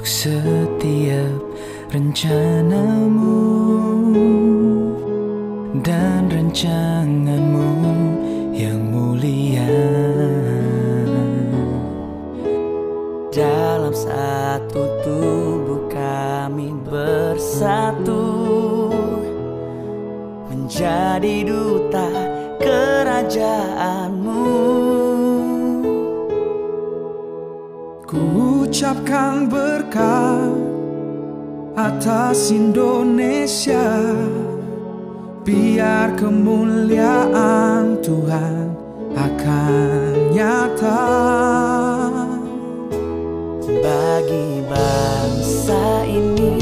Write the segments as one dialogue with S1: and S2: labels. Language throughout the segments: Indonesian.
S1: untuk setiap rencanamu dan rancanganmu yang mulia. Dalam satu tubuh kami bersatu Menjadi duta kerajaanmu
S2: ucapkan berkat atas Indonesia. Biar kemuliaan Tuhan akan nyata.
S1: Bagi bangsa ini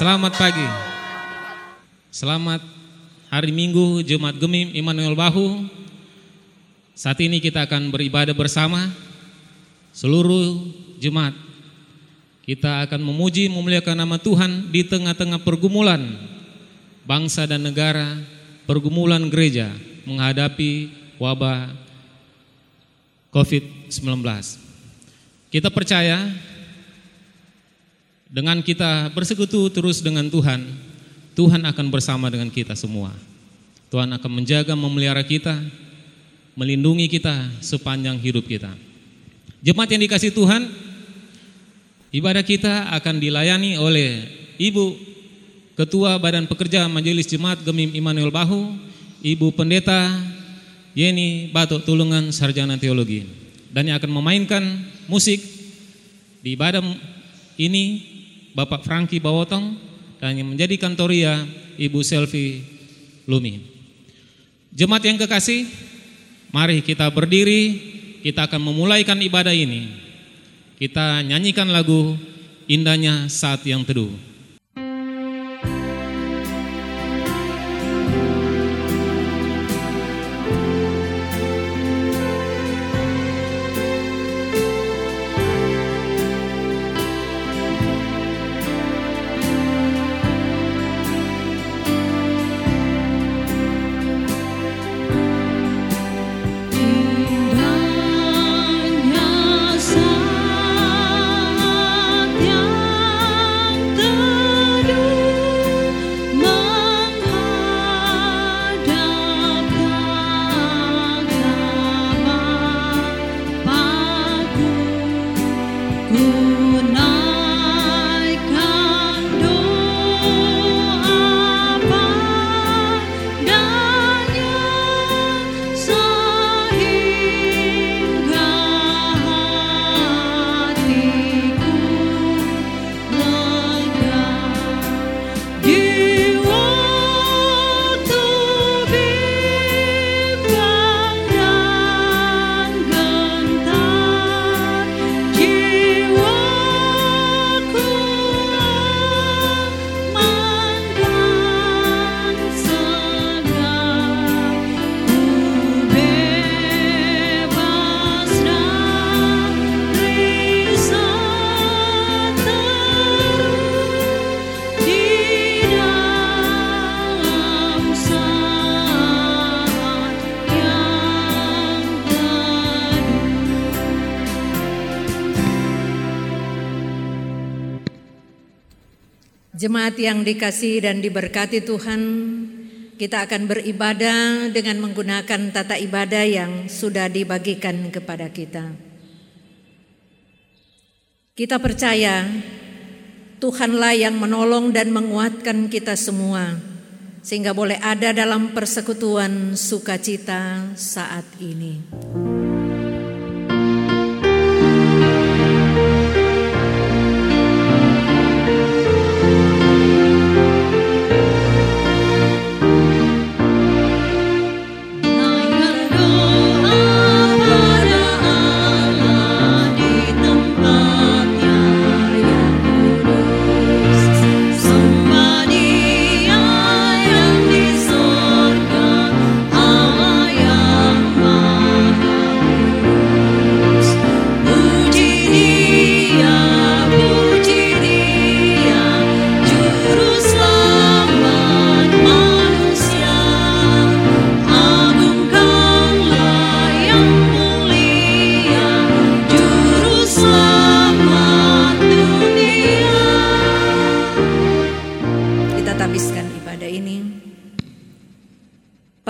S3: selamat pagi. Selamat hari Minggu Jumat Gemim Immanuel Bahu. Saat ini kita akan beribadah bersama seluruh Jumat. Kita akan memuji memuliakan nama Tuhan di tengah-tengah pergumulan bangsa dan negara, pergumulan gereja menghadapi wabah COVID-19. Kita percaya dengan kita bersekutu terus dengan Tuhan, Tuhan akan bersama dengan kita semua. Tuhan akan menjaga, memelihara kita, melindungi kita sepanjang hidup kita. Jemaat yang dikasih Tuhan, ibadah kita akan dilayani oleh Ibu Ketua Badan Pekerja Majelis Jemaat Gemim Immanuel Bahu, Ibu Pendeta Yeni Batuk Tulungan Sarjana Teologi. Dan yang akan memainkan musik di ibadah ini Bapak Franky Bawotong dan yang menjadi kantoria Ibu Selvi Lumi. Jemaat yang kekasih, mari kita berdiri, kita akan memulaikan ibadah ini. Kita nyanyikan lagu indahnya saat yang teduh.
S4: Jemaat yang dikasihi dan diberkati Tuhan, kita akan beribadah dengan menggunakan tata ibadah yang sudah dibagikan kepada kita. Kita percaya Tuhanlah yang menolong dan menguatkan kita semua sehingga boleh ada dalam persekutuan sukacita saat ini.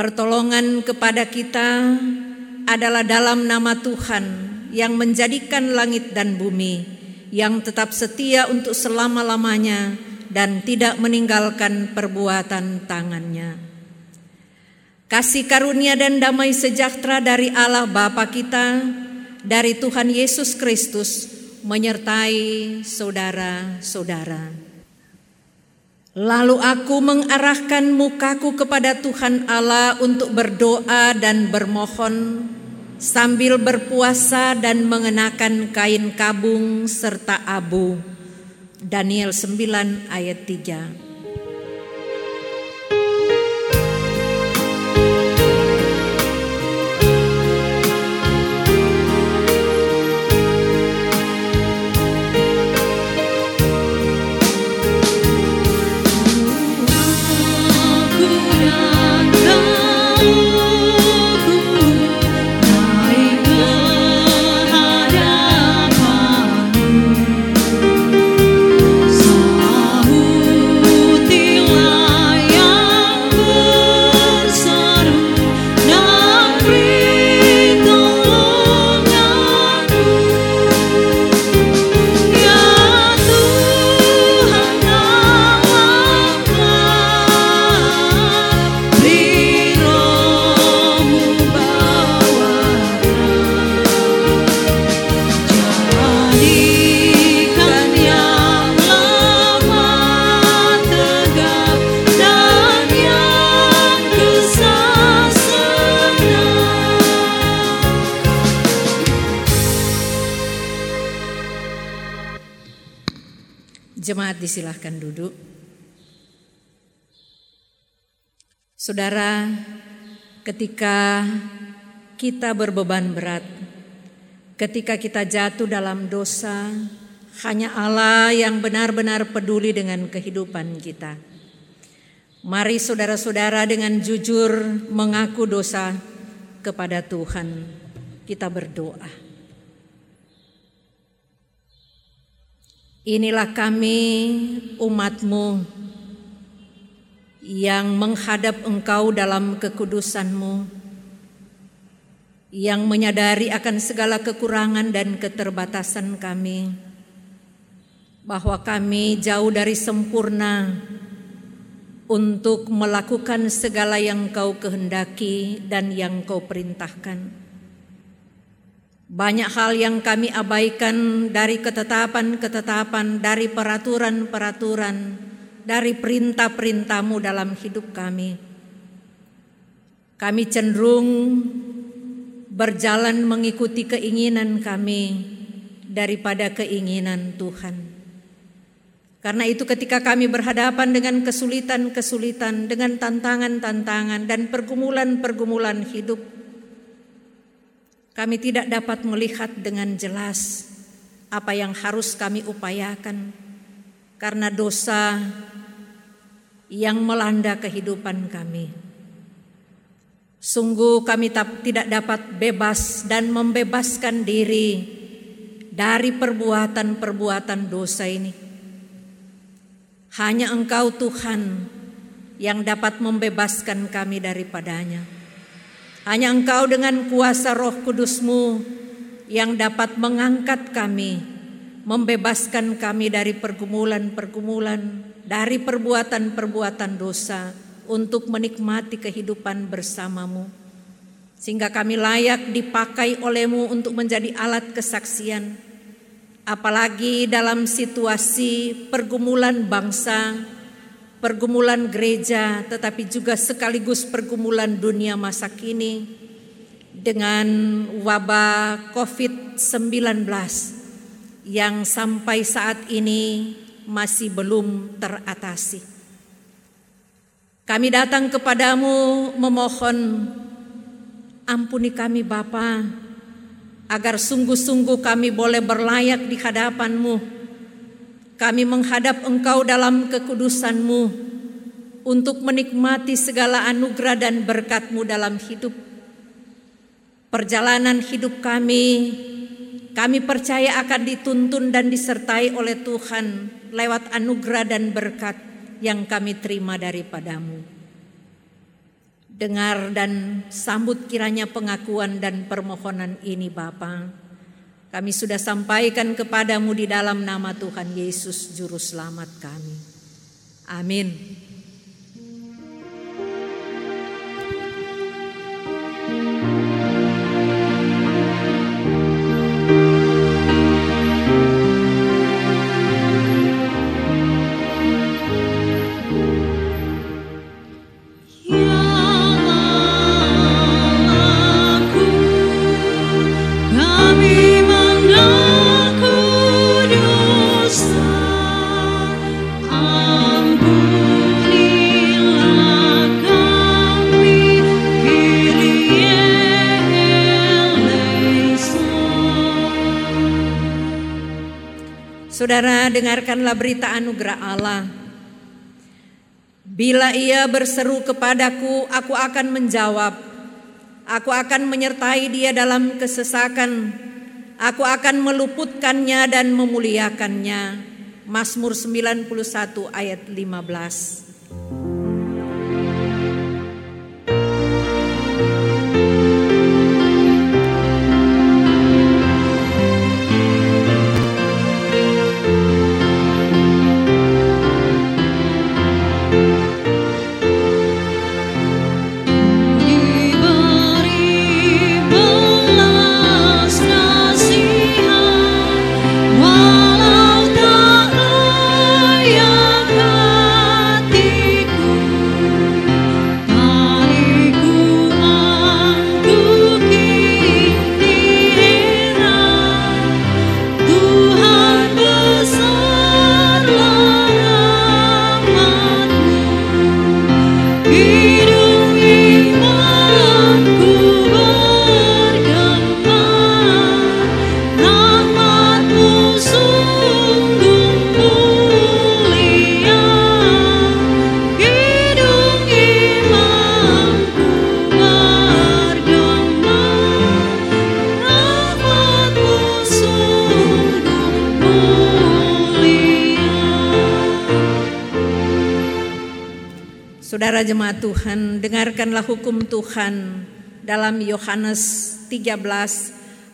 S4: Pertolongan kepada kita adalah dalam nama Tuhan yang menjadikan langit dan bumi, yang tetap setia untuk selama-lamanya dan tidak meninggalkan perbuatan tangannya. Kasih karunia dan damai sejahtera dari Allah Bapa kita, dari Tuhan Yesus Kristus, menyertai saudara-saudara. Lalu aku mengarahkan mukaku kepada Tuhan Allah untuk berdoa dan bermohon sambil berpuasa dan mengenakan kain kabung serta abu. Daniel 9 ayat 3. Disilahkan duduk. Saudara, ketika kita berbeban berat, ketika kita jatuh dalam dosa, hanya Allah yang benar-benar peduli dengan kehidupan kita. Mari saudara-saudara dengan jujur mengaku dosa kepada Tuhan. Kita berdoa. Inilah kami umatmu yang menghadap engkau dalam kekudusanmu, yang menyadari akan segala kekurangan dan keterbatasan kami, bahwa kami jauh dari sempurna untuk melakukan segala yang kau kehendaki dan yang kau perintahkan. Banyak hal yang kami abaikan dari ketetapan-ketetapan, dari peraturan-peraturan, dari perintah-perintahmu dalam hidup kami. Kami cenderung berjalan mengikuti keinginan kami daripada keinginan Tuhan. Karena itu ketika kami berhadapan dengan kesulitan-kesulitan, dengan tantangan-tantangan dan pergumulan-pergumulan hidup, kami tidak dapat melihat dengan jelas apa yang harus kami upayakan karena dosa yang melanda kehidupan kami. Sungguh kami tidak dapat bebas dan membebaskan diri dari perbuatan-perbuatan dosa ini. Hanya Engkau Tuhan yang dapat membebaskan kami daripadanya. Hanya Engkau dengan kuasa roh kudusmu yang dapat mengangkat kami, membebaskan kami dari pergumulan-pergumulan, dari perbuatan-perbuatan dosa untuk menikmati kehidupan bersamamu. Sehingga kami layak dipakai olehmu untuk menjadi alat kesaksian, apalagi dalam situasi pergumulan bangsa, pergumulan gereja, tetapi juga sekaligus pergumulan dunia masa kini dengan wabah COVID-19 yang sampai saat ini masih belum teratasi. Kami datang kepadamu memohon ampuni kami Bapa agar sungguh-sungguh kami boleh berlayak di hadapanmu. Kami menghadap Engkau dalam kekudusanmu untuk menikmati segala anugerah dan berkatmu dalam hidup. Perjalanan hidup kami, kami percaya akan dituntun dan disertai oleh Tuhan lewat anugerah dan berkat yang kami terima daripadamu. Dengar dan sambut kiranya pengakuan dan permohonan ini Bapa. Kami sudah sampaikan kepadamu di dalam nama Tuhan Yesus Juru Selamat kami. Amin. Saudara dengarkanlah berita anugerah Allah. Bila ia berseru kepadaku, aku akan menjawab. Aku akan menyertai dia dalam kesesakan. Aku akan meluputkannya dan memuliakannya. Mazmur 91 ayat 15. Dengarkanlah hukum Tuhan dalam Yohanes 13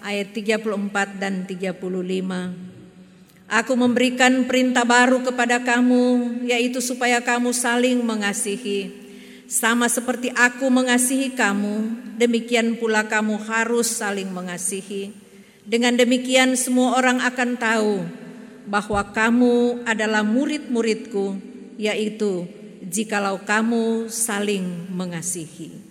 S4: ayat 34 dan 35. Aku memberikan perintah baru kepada kamu, yaitu supaya kamu saling mengasihi. Sama seperti aku mengasihi kamu, demikian pula kamu harus saling mengasihi. Dengan demikian semua orang akan tahu bahwa kamu adalah murid-muridku, yaitu jikalau kamu saling mengasihi.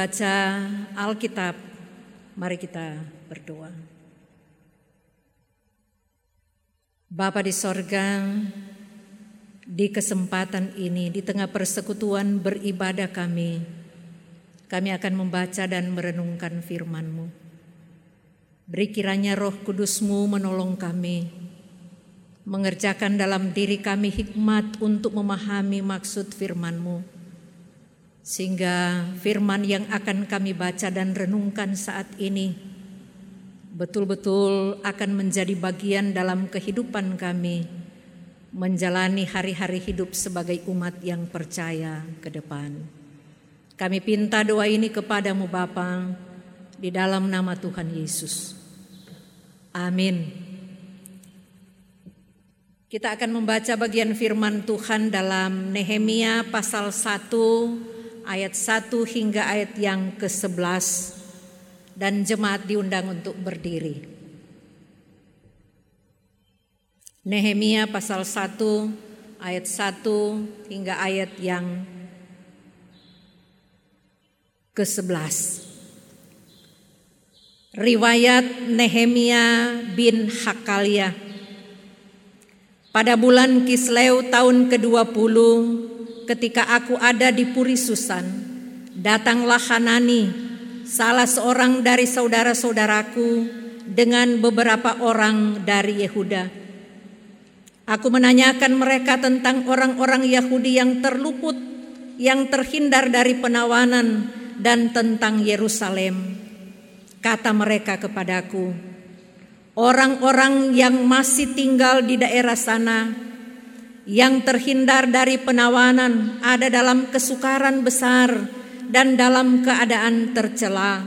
S4: Membaca Alkitab, mari kita berdoa. Bapa di sorga, di kesempatan ini, di tengah persekutuan beribadah kami, kami akan membaca dan merenungkan firman-Mu. Beri kiranya roh kudus-Mu menolong kami, mengerjakan dalam diri kami hikmat untuk memahami maksud firman-Mu. Sehingga firman yang akan kami baca dan renungkan saat ini betul-betul akan menjadi bagian dalam kehidupan kami menjalani hari-hari hidup sebagai umat yang percaya ke depan. Kami pinta doa ini kepadamu Bapa di dalam nama Tuhan Yesus. Amin. Kita akan membaca bagian firman Tuhan dalam Nehemia pasal 1 ayat 1 hingga ayat yang ke-11 dan jemaat diundang untuk berdiri. Nehemia pasal 1 ayat 1 hingga ayat yang ke-11. Riwayat Nehemia bin Hakalia. Pada bulan Kisleu tahun ke-20 ketika aku ada di Puri Susan, datanglah Hanani, salah seorang dari saudara-saudaraku dengan beberapa orang dari Yehuda. Aku menanyakan mereka tentang orang-orang Yahudi yang terluput, yang terhindar dari penawanan dan tentang Yerusalem. Kata mereka kepadaku, orang-orang yang masih tinggal di daerah sana, yang terhindar dari penawanan, ada dalam kesukaran besar dan dalam keadaan tercela.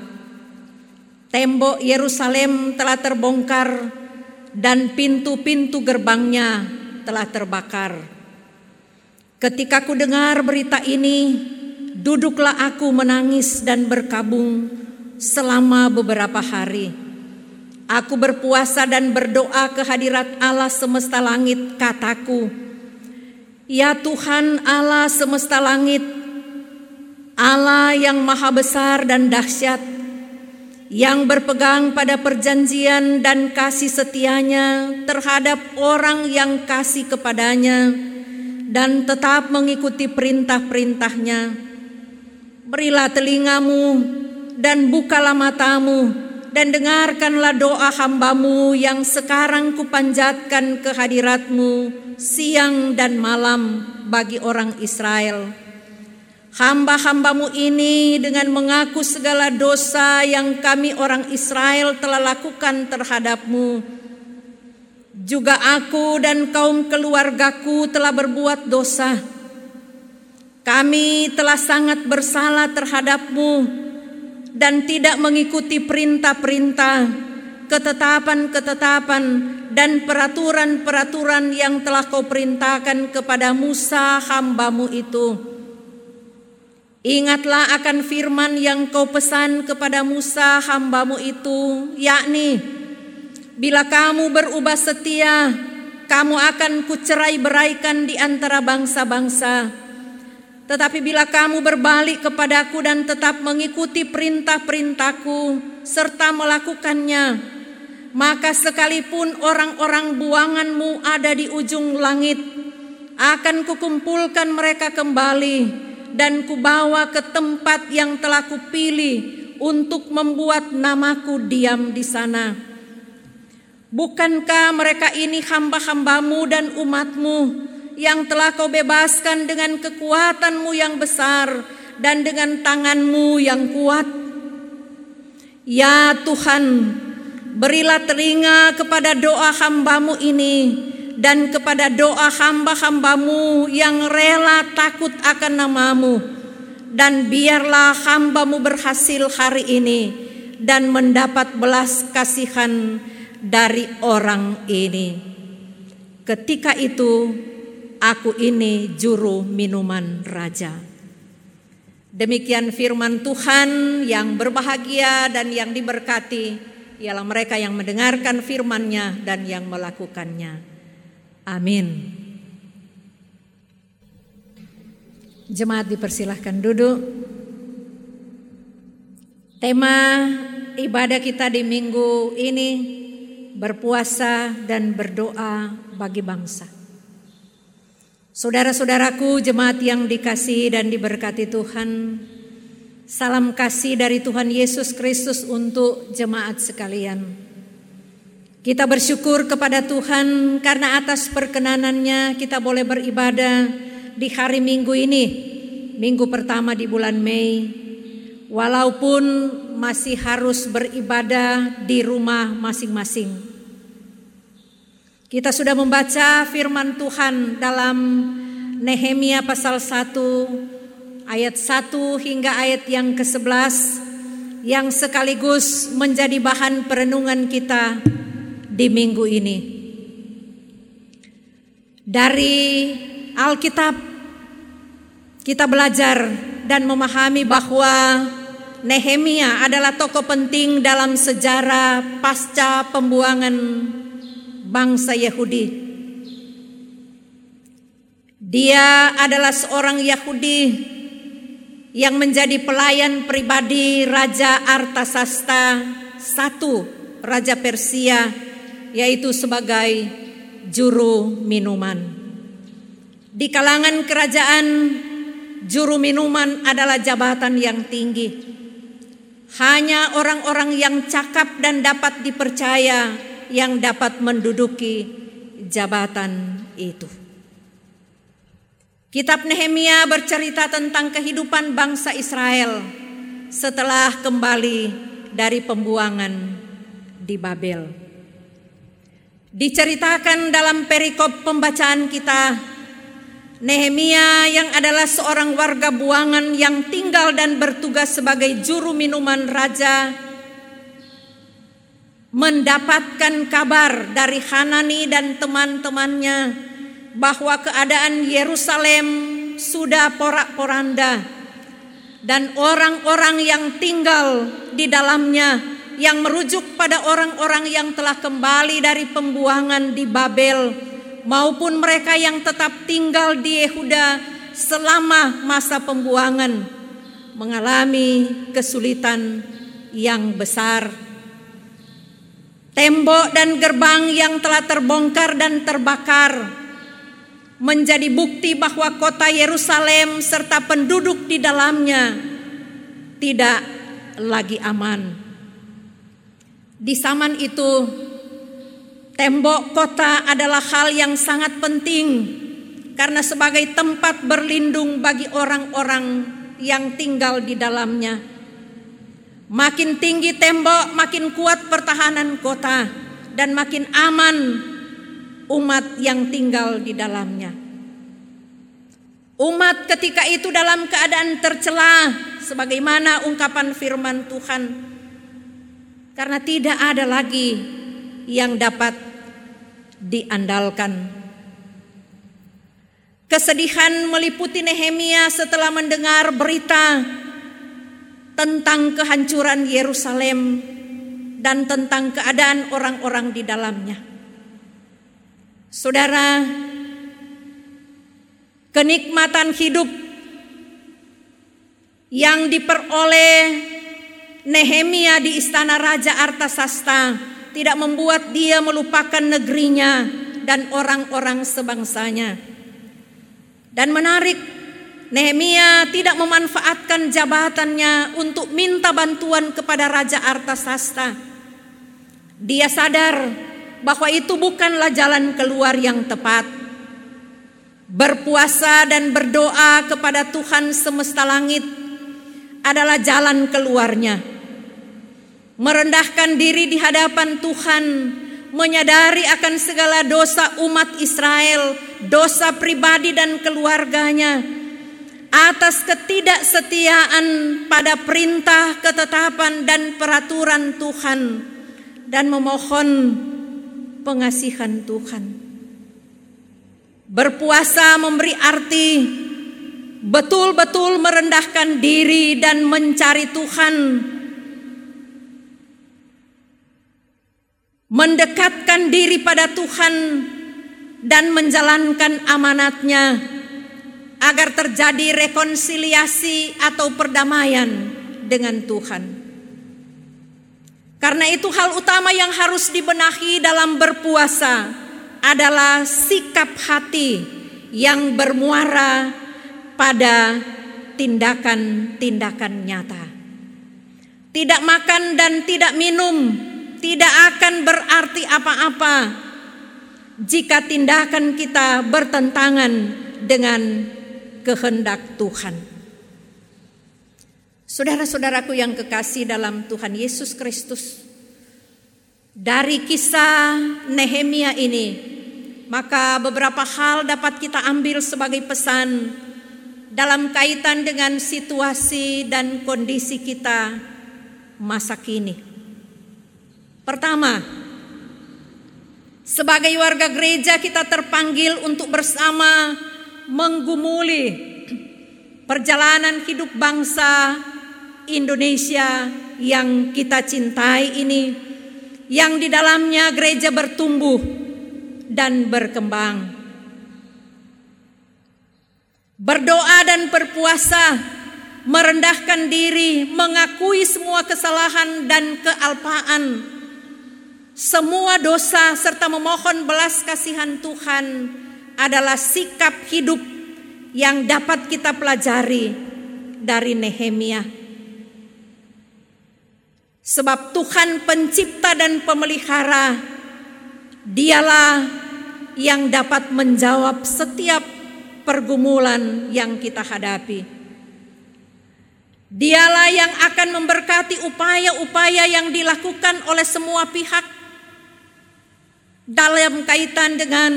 S4: Tembok Yerusalem telah terbongkar dan pintu-pintu gerbangnya telah terbakar. Ketika ku dengar berita ini, duduklah aku menangis dan berkabung selama beberapa hari. Aku berpuasa dan berdoa ke hadirat Allah semesta langit, kataku, Ya Tuhan Allah semesta langit, Allah yang maha besar dan dahsyat, yang berpegang pada perjanjian dan kasih setianya terhadap orang yang kasih kepadanya dan tetap mengikuti perintah-perintahnya. Berilah telingamu dan bukalah matamu dan dengarkanlah doa hambamu yang sekarang kupanjatkan ke hadiratmu siang dan malam bagi orang Israel. Hamba-hambamu ini dengan mengaku segala dosa yang kami orang Israel telah lakukan terhadapmu. Juga aku dan kaum keluargaku telah berbuat dosa. Kami telah sangat bersalah terhadapmu dan tidak mengikuti perintah-perintah, ketetapan-ketetapan, dan peraturan-peraturan yang telah kau perintahkan kepada Musa hambamu itu. Ingatlah akan firman yang kau pesan kepada Musa hambamu itu, yakni, Bila kamu berubah setia, kamu akan kucerai beraikan di antara bangsa-bangsa. Tetapi bila kamu berbalik kepadaku dan tetap mengikuti perintah-perintahku serta melakukannya, maka sekalipun orang-orang buanganmu ada di ujung langit, akan kukumpulkan mereka kembali dan kubawa ke tempat yang telah kupilih untuk membuat namaku diam di sana. Bukankah mereka ini hamba-hambamu dan umatmu yang telah kau bebaskan dengan kekuatanmu yang besar dan dengan tanganmu yang kuat? Ya Tuhan, berilah telinga kepada doa hambamu ini dan kepada doa hamba-hambamu yang rela takut akan namamu dan biarlah hambamu berhasil hari ini dan mendapat belas kasihan dari orang ini. Ketika itu aku ini juru minuman raja. Demikian firman Tuhan yang berbahagia dan yang diberkati ialah mereka yang mendengarkan firman-Nya dan yang melakukannya. Amin. Jemaat dipersilahkan duduk. Tema ibadah kita di minggu ini berpuasa dan berdoa bagi bangsa. Saudara-saudaraku, jemaat yang dikasihi dan diberkati Tuhan, salam kasih dari Tuhan Yesus Kristus untuk jemaat sekalian. Kita bersyukur kepada Tuhan karena atas perkenanannya kita boleh beribadah di hari Minggu ini, minggu pertama di bulan Mei, walaupun masih harus beribadah di rumah masing-masing. Kita sudah membaca firman Tuhan dalam Nehemia pasal 1 ayat 1 hingga ayat yang ke-11 yang sekaligus menjadi bahan perenungan kita di minggu ini. Dari Alkitab kita belajar dan memahami bahwa Nehemia adalah tokoh penting dalam sejarah pasca pembuangan bangsa Yahudi. Dia adalah seorang Yahudi yang menjadi pelayan pribadi Raja Artasasta I, Raja Persia, yaitu sebagai juru minuman. Di kalangan kerajaan, juru minuman adalah jabatan yang tinggi. Hanya orang-orang yang cakap dan dapat dipercaya yang dapat menduduki jabatan itu. Kitab Nehemia bercerita tentang kehidupan bangsa Israel setelah kembali dari pembuangan di Babel. Diceritakan dalam perikop pembacaan kita, Nehemia yang adalah seorang warga buangan yang tinggal dan bertugas sebagai juru minuman raja mendapatkan kabar dari Hanani dan teman-temannya bahwa keadaan Yerusalem sudah porak-poranda dan orang-orang yang tinggal di dalamnya yang merujuk pada orang-orang yang telah kembali dari pembuangan di Babel maupun mereka yang tetap tinggal di Yehuda selama masa pembuangan mengalami kesulitan yang besar Tembok dan gerbang yang telah terbongkar dan terbakar menjadi bukti bahwa kota Yerusalem serta penduduk di dalamnya tidak lagi aman. Di zaman itu, tembok kota adalah hal yang sangat penting karena sebagai tempat berlindung bagi orang-orang yang tinggal di dalamnya. Makin tinggi tembok, makin kuat pertahanan kota dan makin aman umat yang tinggal di dalamnya. Umat ketika itu dalam keadaan tercela sebagaimana ungkapan firman Tuhan. Karena tidak ada lagi yang dapat diandalkan. Kesedihan meliputi Nehemia setelah mendengar berita tentang kehancuran Yerusalem dan tentang keadaan orang-orang di dalamnya. Saudara, kenikmatan hidup yang diperoleh Nehemia di istana Raja Artasasta tidak membuat dia melupakan negerinya dan orang-orang sebangsanya. Dan menarik Nehemia tidak memanfaatkan jabatannya untuk minta bantuan kepada Raja Artasasta. Dia sadar bahwa itu bukanlah jalan keluar yang tepat. Berpuasa dan berdoa kepada Tuhan semesta langit adalah jalan keluarnya. Merendahkan diri di hadapan Tuhan, menyadari akan segala dosa umat Israel, dosa pribadi dan keluarganya atas ketidaksetiaan pada perintah, ketetapan, dan peraturan Tuhan, dan memohon pengasihan Tuhan. Berpuasa memberi arti betul-betul merendahkan diri dan mencari Tuhan, mendekatkan diri pada Tuhan, dan menjalankan amanatnya agar terjadi rekonsiliasi atau perdamaian dengan Tuhan. Karena itu hal utama yang harus dibenahi dalam berpuasa adalah sikap hati yang bermuara pada tindakan-tindakan nyata. Tidak makan dan tidak minum tidak akan berarti apa-apa jika tindakan kita bertentangan dengan kehendak Tuhan. Saudara-saudaraku yang kekasih dalam Tuhan Yesus Kristus, dari kisah Nehemia ini, maka beberapa hal dapat kita ambil sebagai pesan dalam kaitan dengan situasi dan kondisi kita masa kini. Pertama, sebagai warga gereja kita terpanggil untuk bersama menggumuli perjalanan hidup bangsa Indonesia yang kita cintai ini yang di dalamnya gereja bertumbuh dan berkembang. Berdoa dan berpuasa, merendahkan diri, mengakui semua kesalahan dan kealpaan, semua dosa serta memohon belas kasihan Tuhan adalah sikap hidup yang dapat kita pelajari dari Nehemia. Sebab Tuhan pencipta dan pemelihara, dialah yang dapat menjawab setiap pergumulan yang kita hadapi. Dialah yang akan memberkati upaya-upaya yang dilakukan oleh semua pihak dalam kaitan dengan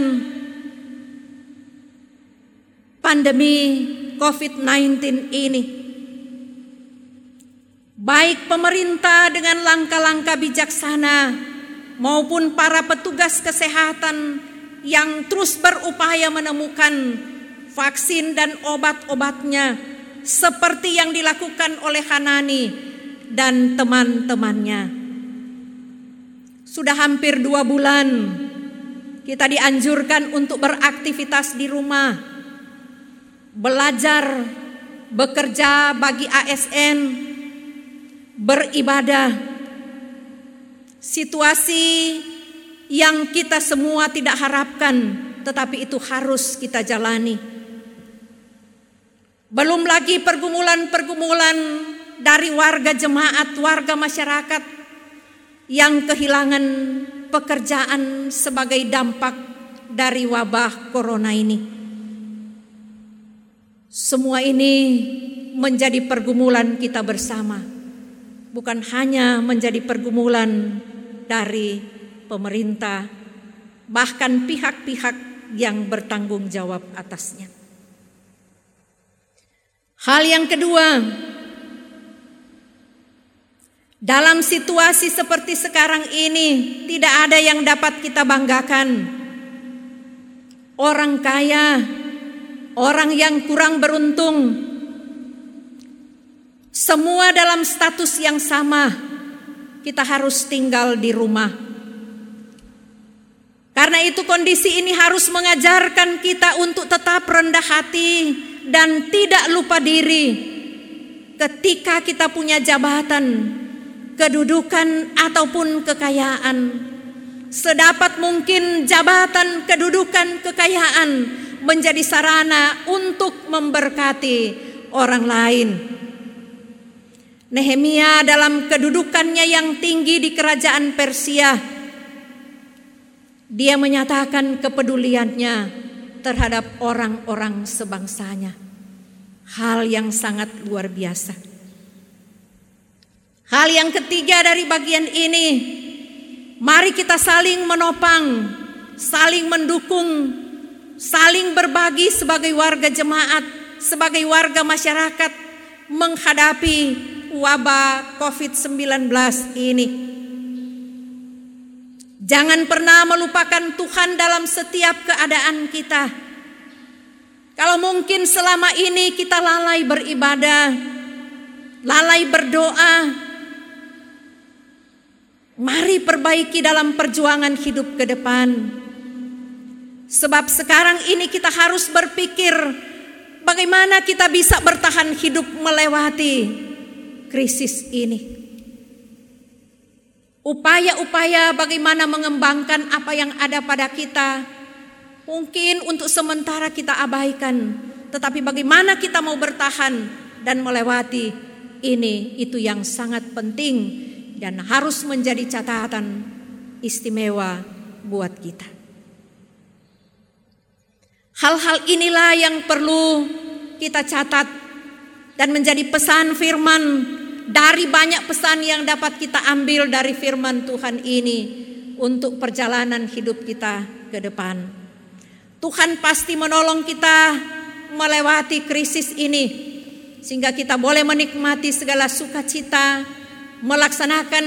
S4: pandemi COVID-19 ini. Baik pemerintah dengan langkah-langkah bijaksana maupun para petugas kesehatan yang terus berupaya menemukan vaksin dan obat-obatnya seperti yang dilakukan oleh Hanani dan teman-temannya. Sudah hampir dua bulan kita dianjurkan untuk beraktivitas di rumah, belajar, bekerja bagi ASN, beribadah. Situasi yang kita semua tidak harapkan, tetapi itu harus kita jalani. Belum lagi pergumulan-pergumulan dari warga jemaat, warga masyarakat yang kehilangan pekerjaan sebagai dampak dari wabah corona ini. Semua ini menjadi pergumulan kita bersama, bukan hanya menjadi pergumulan dari pemerintah, bahkan pihak-pihak yang bertanggung jawab atasnya. Hal yang kedua, dalam situasi seperti sekarang ini, tidak ada yang dapat kita banggakan. Orang kaya, orang yang kurang beruntung, semua dalam status yang sama. Kita harus tinggal di rumah. Karena itu, kondisi ini harus mengajarkan kita untuk tetap rendah hati dan tidak lupa diri. Ketika kita punya jabatan, kedudukan ataupun kekayaan. Sedapat mungkin jabatan, kedudukan, kekayaan menjadi sarana untuk memberkati orang lain. Nehemia dalam kedudukannya yang tinggi di kerajaan Persia, dia menyatakan kepeduliannya terhadap orang-orang sebangsanya. Hal yang sangat luar biasa. Hal yang ketiga dari bagian ini, mari kita saling menopang, saling mendukung, saling berbagi sebagai warga jemaat, sebagai warga masyarakat menghadapi wabah COVID-19 ini. Jangan pernah melupakan Tuhan dalam setiap keadaan kita. Kalau mungkin selama ini kita lalai beribadah, lalai berdoa, Mari perbaiki dalam perjuangan hidup ke depan. Sebab sekarang ini kita harus berpikir bagaimana kita bisa bertahan hidup melewati krisis ini. upaya-upaya bagaimana mengembangkan apa yang ada pada kita, mungkin untuk sementara kita abaikan, tetapi bagaimana kita mau bertahan dan melewati ini, itu yang sangat penting dan harus menjadi catatan istimewa buat kita. Hal-hal inilah yang perlu kita catat dan menjadi pesan firman dari banyak pesan yang dapat kita ambil dari firman Tuhan ini untuk perjalanan hidup kita ke depan. Tuhan pasti menolong kita melewati krisis ini sehingga kita boleh menikmati segala sukacita, melaksanakan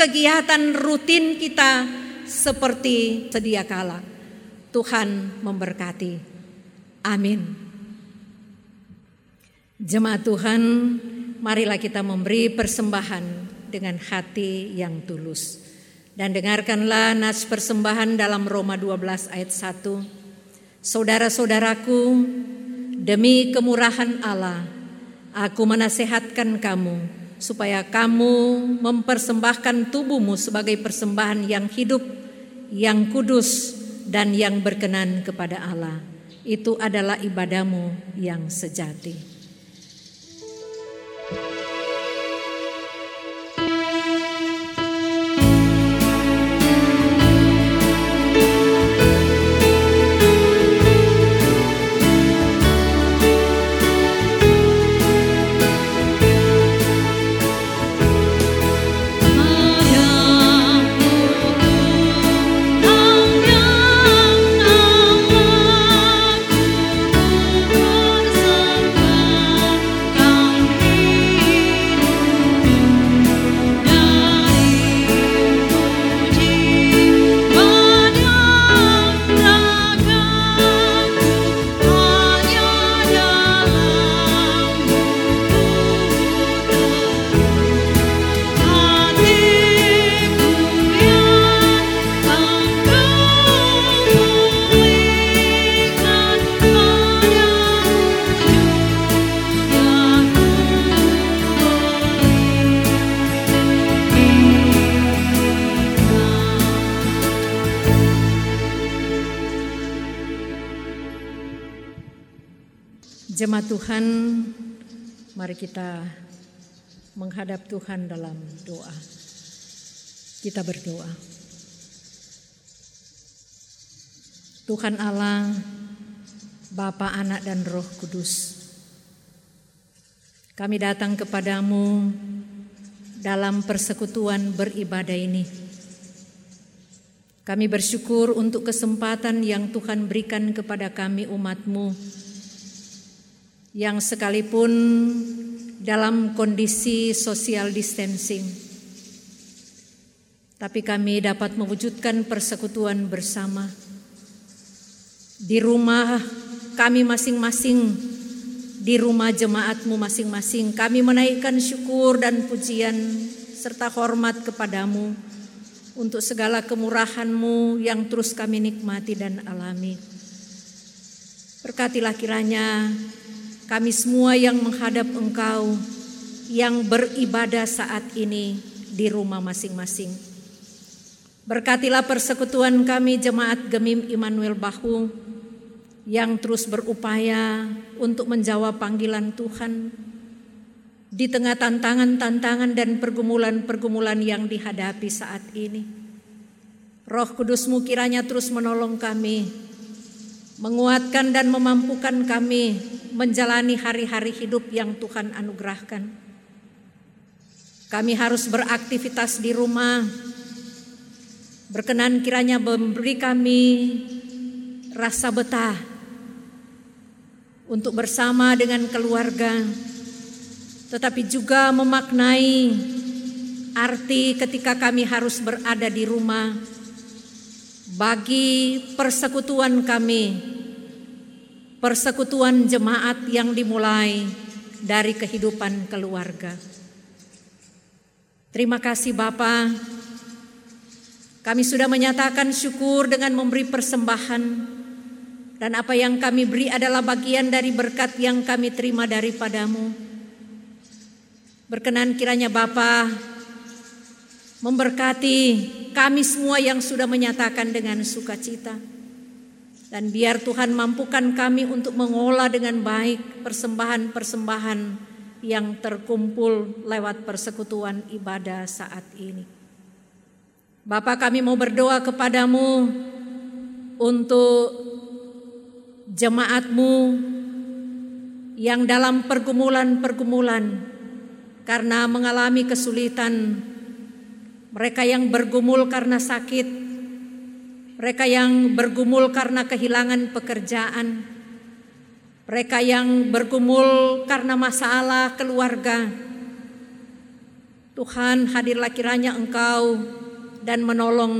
S4: kegiatan rutin kita seperti sedia kala. Tuhan memberkati. Amin. Jemaat Tuhan, marilah kita memberi persembahan dengan hati yang tulus. Dan dengarkanlah nas persembahan dalam Roma 12 ayat 1. Saudara-saudaraku, demi kemurahan Allah, aku menasehatkan kamu supaya kamu mempersembahkan tubuhmu sebagai persembahan yang hidup, yang kudus, dan yang berkenan kepada Allah. Itu adalah ibadahmu yang sejati. Tuhan dalam doa. Kita berdoa. Tuhan Allah, Bapa, Anak, dan Roh Kudus, kami datang kepadamu dalam persekutuan beribadah ini. Kami bersyukur untuk kesempatan yang Tuhan berikan kepada kami umatmu yang sekalipun dalam kondisi social distancing, tapi kami dapat mewujudkan persekutuan bersama di rumah kami masing-masing, di rumah jemaatmu masing-masing. Kami menaikkan syukur dan pujian serta hormat kepadamu untuk segala kemurahanmu yang terus kami nikmati dan alami. Berkatilah kiranya kami semua yang menghadap Engkau, yang beribadah saat ini di rumah masing-masing. Berkatilah persekutuan kami jemaat Gemim Immanuel Bahu yang terus berupaya untuk menjawab panggilan Tuhan di tengah tantangan-tantangan dan pergumulan-pergumulan yang dihadapi saat ini. Roh Kudusmu kiranya terus menolong kami, menguatkan dan memampukan kami menjalani hari-hari hidup yang Tuhan anugerahkan. Kami harus beraktivitas di rumah. Berkenan kiranya memberi kami rasa betah untuk bersama dengan keluarga, tetapi juga memaknai arti ketika kami harus berada di rumah bagi persekutuan kami persekutuan jemaat yang dimulai dari kehidupan keluarga. Terima kasih Bapa. Kami sudah menyatakan syukur dengan memberi persembahan dan apa yang kami beri adalah bagian dari berkat yang kami terima daripadamu. Berkenan kiranya Bapa Memberkati kami semua yang sudah menyatakan dengan sukacita. Dan biar Tuhan mampukan kami untuk mengolah dengan baik persembahan-persembahan yang terkumpul lewat persekutuan ibadah saat ini. Bapak kami mau berdoa kepadamu untuk jemaatmu yang dalam pergumulan-pergumulan karena mengalami kesulitan, mereka yang bergumul karena sakit, mereka yang bergumul karena kehilangan pekerjaan, mereka yang bergumul karena masalah keluarga. Tuhan hadirlah kiranya Engkau dan menolong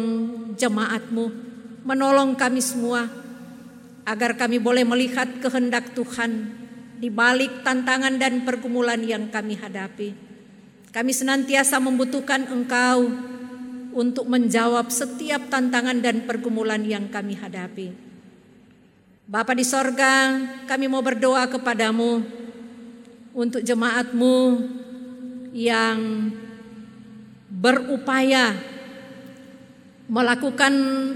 S4: jemaatmu, menolong kami semua, agar kami boleh melihat kehendak Tuhan di balik tantangan dan pergumulan yang kami hadapi. Kami senantiasa membutuhkan Engkau untuk menjawab setiap tantangan dan pergumulan yang kami hadapi. Bapa di sorga, kami mau berdoa kepadamu untuk jemaatmu yang berupaya melakukan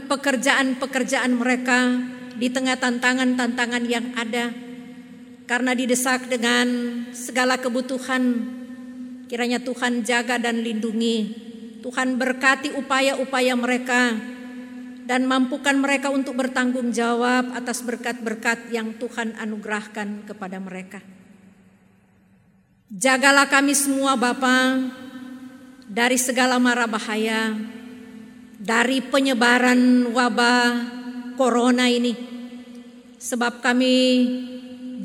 S4: pekerjaan-pekerjaan mereka di tengah tantangan-tantangan yang ada karena didesak dengan segala kebutuhan kiranya Tuhan jaga dan lindungi Tuhan berkati upaya-upaya mereka dan mampukan mereka untuk bertanggung jawab atas berkat-berkat yang Tuhan anugerahkan kepada mereka. Jagalah kami semua Bapa dari segala mara bahaya, dari penyebaran wabah corona ini. Sebab kami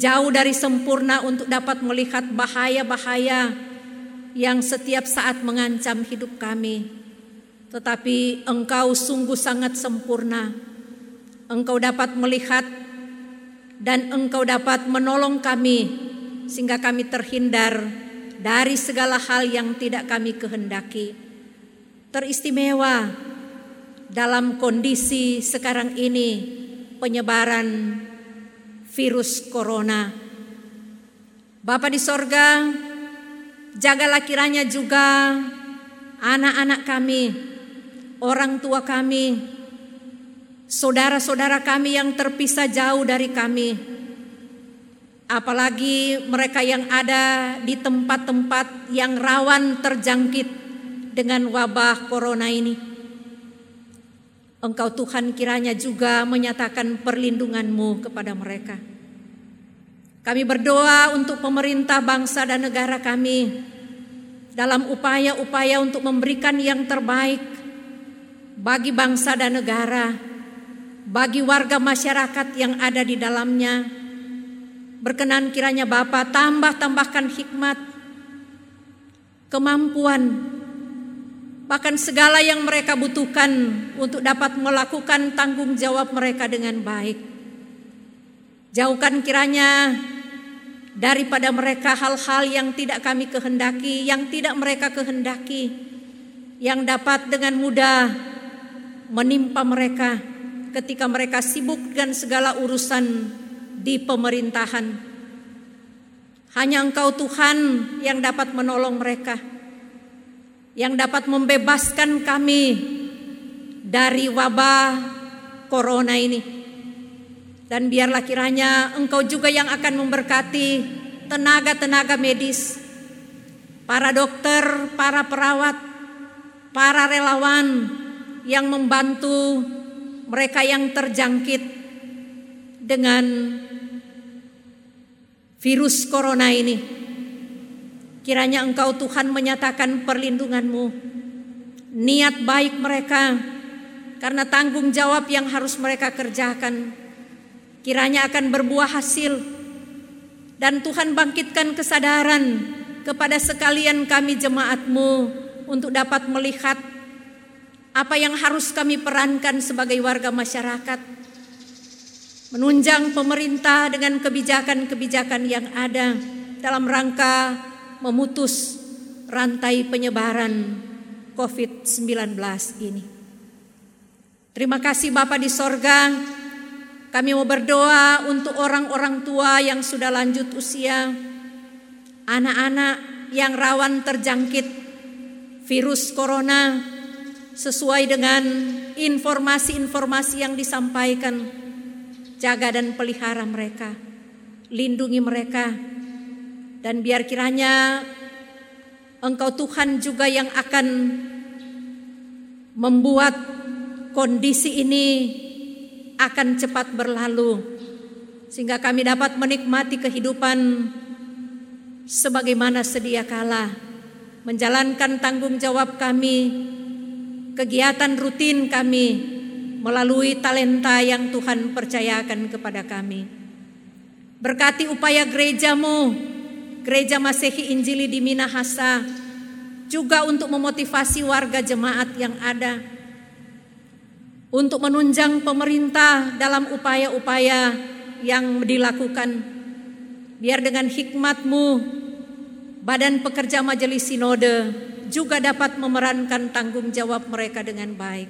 S4: jauh dari sempurna untuk dapat melihat bahaya-bahaya yang setiap saat mengancam hidup kami. Tetapi Engkau sungguh sangat sempurna. Engkau dapat melihat dan Engkau dapat menolong kami sehingga kami terhindar dari segala hal yang tidak kami kehendaki. Teristimewa dalam kondisi sekarang ini penyebaran virus corona. Bapa di sorga, jagalah kiranya juga anak-anak kami, orang tua kami, saudara-saudara kami yang terpisah jauh dari kami. Apalagi mereka yang ada di tempat-tempat yang rawan terjangkit dengan wabah corona ini. Engkau Tuhan kiranya juga menyatakan perlindunganmu kepada mereka. Kami berdoa untuk pemerintah bangsa dan negara kami dalam upaya-upaya untuk memberikan yang terbaik bagi bangsa dan negara, bagi warga masyarakat yang ada di dalamnya. Berkenan kiranya Bapa tambah-tambahkan hikmat, kemampuan, bahkan segala yang mereka butuhkan untuk dapat melakukan tanggung jawab mereka dengan baik. Jauhkan kiranya daripada mereka hal-hal yang tidak kami kehendaki, yang tidak mereka kehendaki, yang dapat dengan mudah menimpa mereka ketika mereka sibuk dengan segala urusan di pemerintahan. Hanya Engkau Tuhan yang dapat menolong mereka, yang dapat membebaskan kami dari wabah corona ini. Dan biarlah kiranya Engkau juga yang akan memberkati tenaga-tenaga medis, para dokter, para perawat, para relawan yang membantu mereka yang terjangkit dengan virus corona ini. Kiranya Engkau Tuhan menyatakan perlindunganmu, niat baik mereka, karena tanggung jawab yang harus mereka kerjakan, kiranya akan berbuah hasil, dan Tuhan bangkitkan kesadaran kepada sekalian kami jemaatmu untuk dapat melihat apa yang harus kami perankan sebagai warga masyarakat menunjang pemerintah dengan kebijakan-kebijakan yang ada dalam rangka memutus rantai penyebaran COVID-19 ini. Terima kasih Bapak di sorga. Kami mau berdoa untuk orang-orang tua yang sudah lanjut usia, anak-anak yang rawan terjangkit virus corona, sesuai dengan informasi-informasi yang disampaikan. Jaga dan pelihara mereka, lindungi mereka, dan biar kiranya Engkau Tuhan juga yang akan membuat kondisi ini akan cepat berlalu sehingga kami dapat menikmati kehidupan sebagaimana sedia kala menjalankan tanggung jawab kami kegiatan rutin kami melalui talenta yang Tuhan percayakan kepada kami. Berkati upaya gerejamu gereja Masehi Injili di Minahasa juga untuk memotivasi warga jemaat yang ada untuk menunjang pemerintah dalam upaya-upaya yang dilakukan. Biar dengan hikmatmu, badan pekerja majelis sinode juga dapat memerankan tanggung jawab mereka dengan baik.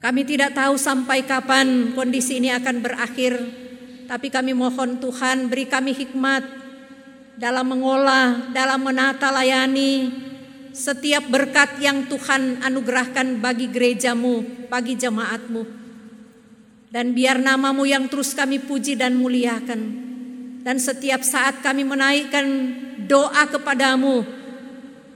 S4: Kami tidak tahu sampai kapan kondisi ini akan berakhir, tapi kami mohon Tuhan beri kami hikmat dalam mengolah, dalam menata layani setiap berkat yang Tuhan anugerahkan bagi gerejamu, bagi jemaatmu. Dan biar namamu yang terus kami puji dan muliakan. Dan setiap saat kami menaikkan doa kepadamu,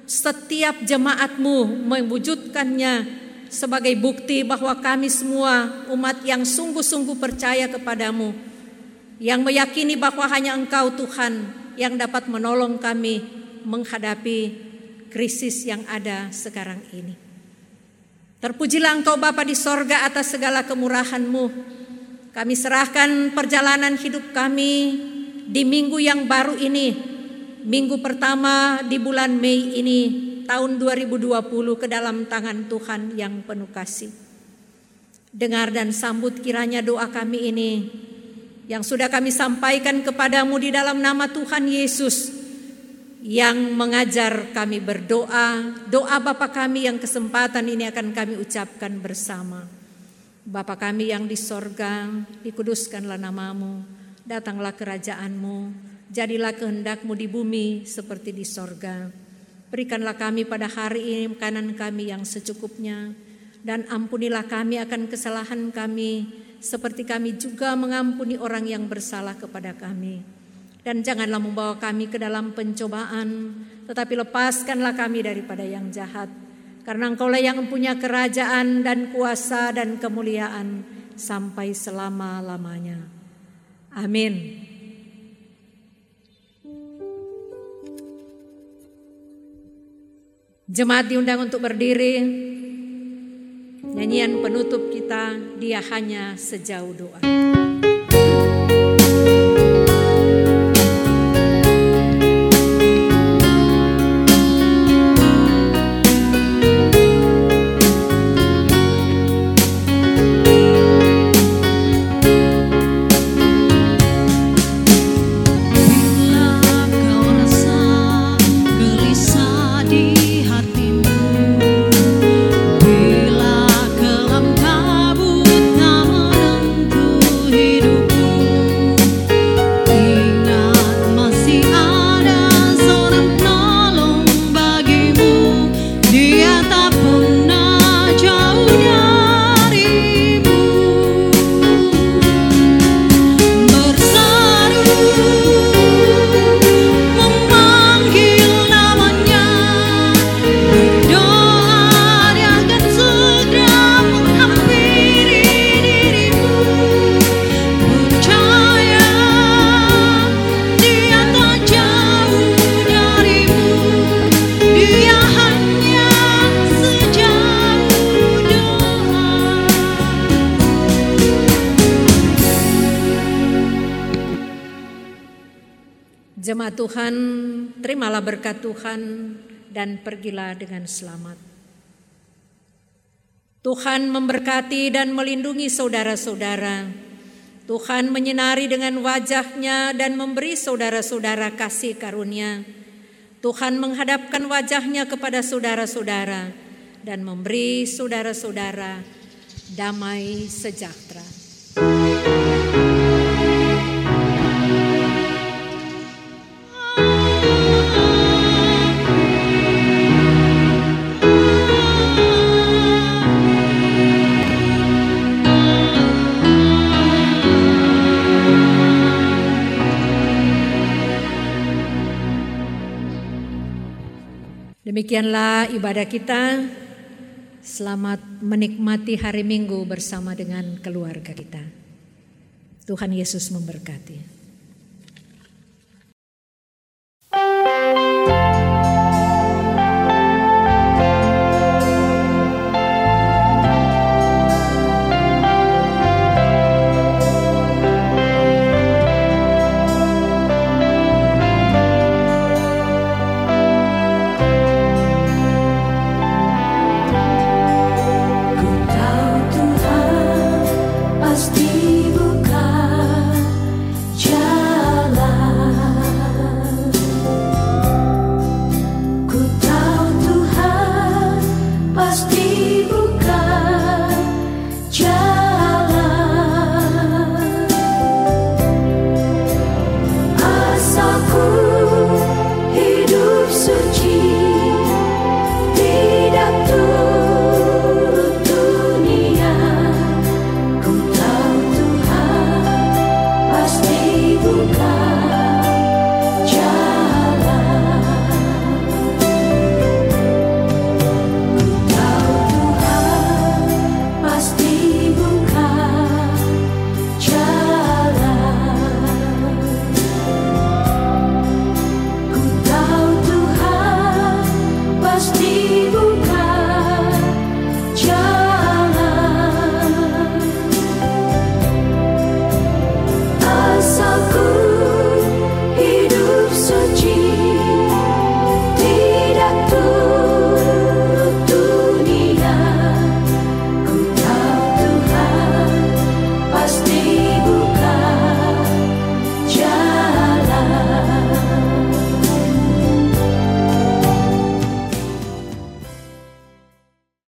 S4: setiap jemaatmu mewujudkannya sebagai bukti bahwa kami semua umat yang sungguh-sungguh percaya kepadamu yang meyakini bahwa hanya Engkau Tuhan yang dapat menolong kami menghadapi krisis yang ada sekarang ini. Terpujilah Engkau Bapa di sorga atas segala kemurahan-Mu. Kami serahkan perjalanan hidup kami di minggu yang baru ini, minggu pertama di bulan Mei ini, tahun 2020 ke dalam tangan Tuhan yang penuh kasih. Dengar dan sambut kiranya doa kami ini yang sudah kami sampaikan kepadamu di dalam nama Tuhan Yesus yang mengajar kami berdoa, doa Bapa kami yang kesempatan ini akan kami ucapkan bersama. Bapa kami yang di sorga, dikuduskanlah namamu, datanglah kerajaanmu, jadilah kehendakmu di bumi seperti di sorga. Berikanlah kami pada hari ini makanan kami yang secukupnya, dan ampunilah kami akan kesalahan kami, seperti kami juga mengampuni orang yang bersalah kepada kami. Dan janganlah membawa kami ke dalam pencobaan, tetapi lepaskanlah kami daripada yang jahat. Karena engkaulah yang mempunyai kerajaan dan kuasa dan kemuliaan sampai selama-lamanya. Amin. Jemaat diundang untuk berdiri. Nyanyian penutup kita, dia hanya sejauh doa. Tuhan, terimalah berkat Tuhan dan pergilah dengan selamat. Tuhan memberkati dan melindungi saudara-saudara. Tuhan menyinari dengan wajahnya dan memberi saudara-saudara kasih karunia. Tuhan menghadapkan wajahnya kepada saudara-saudara dan memberi saudara-saudara damai sejahtera. Demikianlah ibadah kita. Selamat menikmati hari Minggu bersama dengan keluarga kita. Tuhan Yesus memberkati.